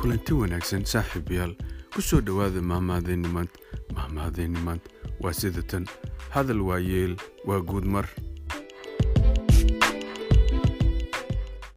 kulanti wanaagsan saaxiibayaal ku soo dhowaada mahmaadeenni maanta maanta. Waa sida tan. Hadal waa yeel waa guudmar.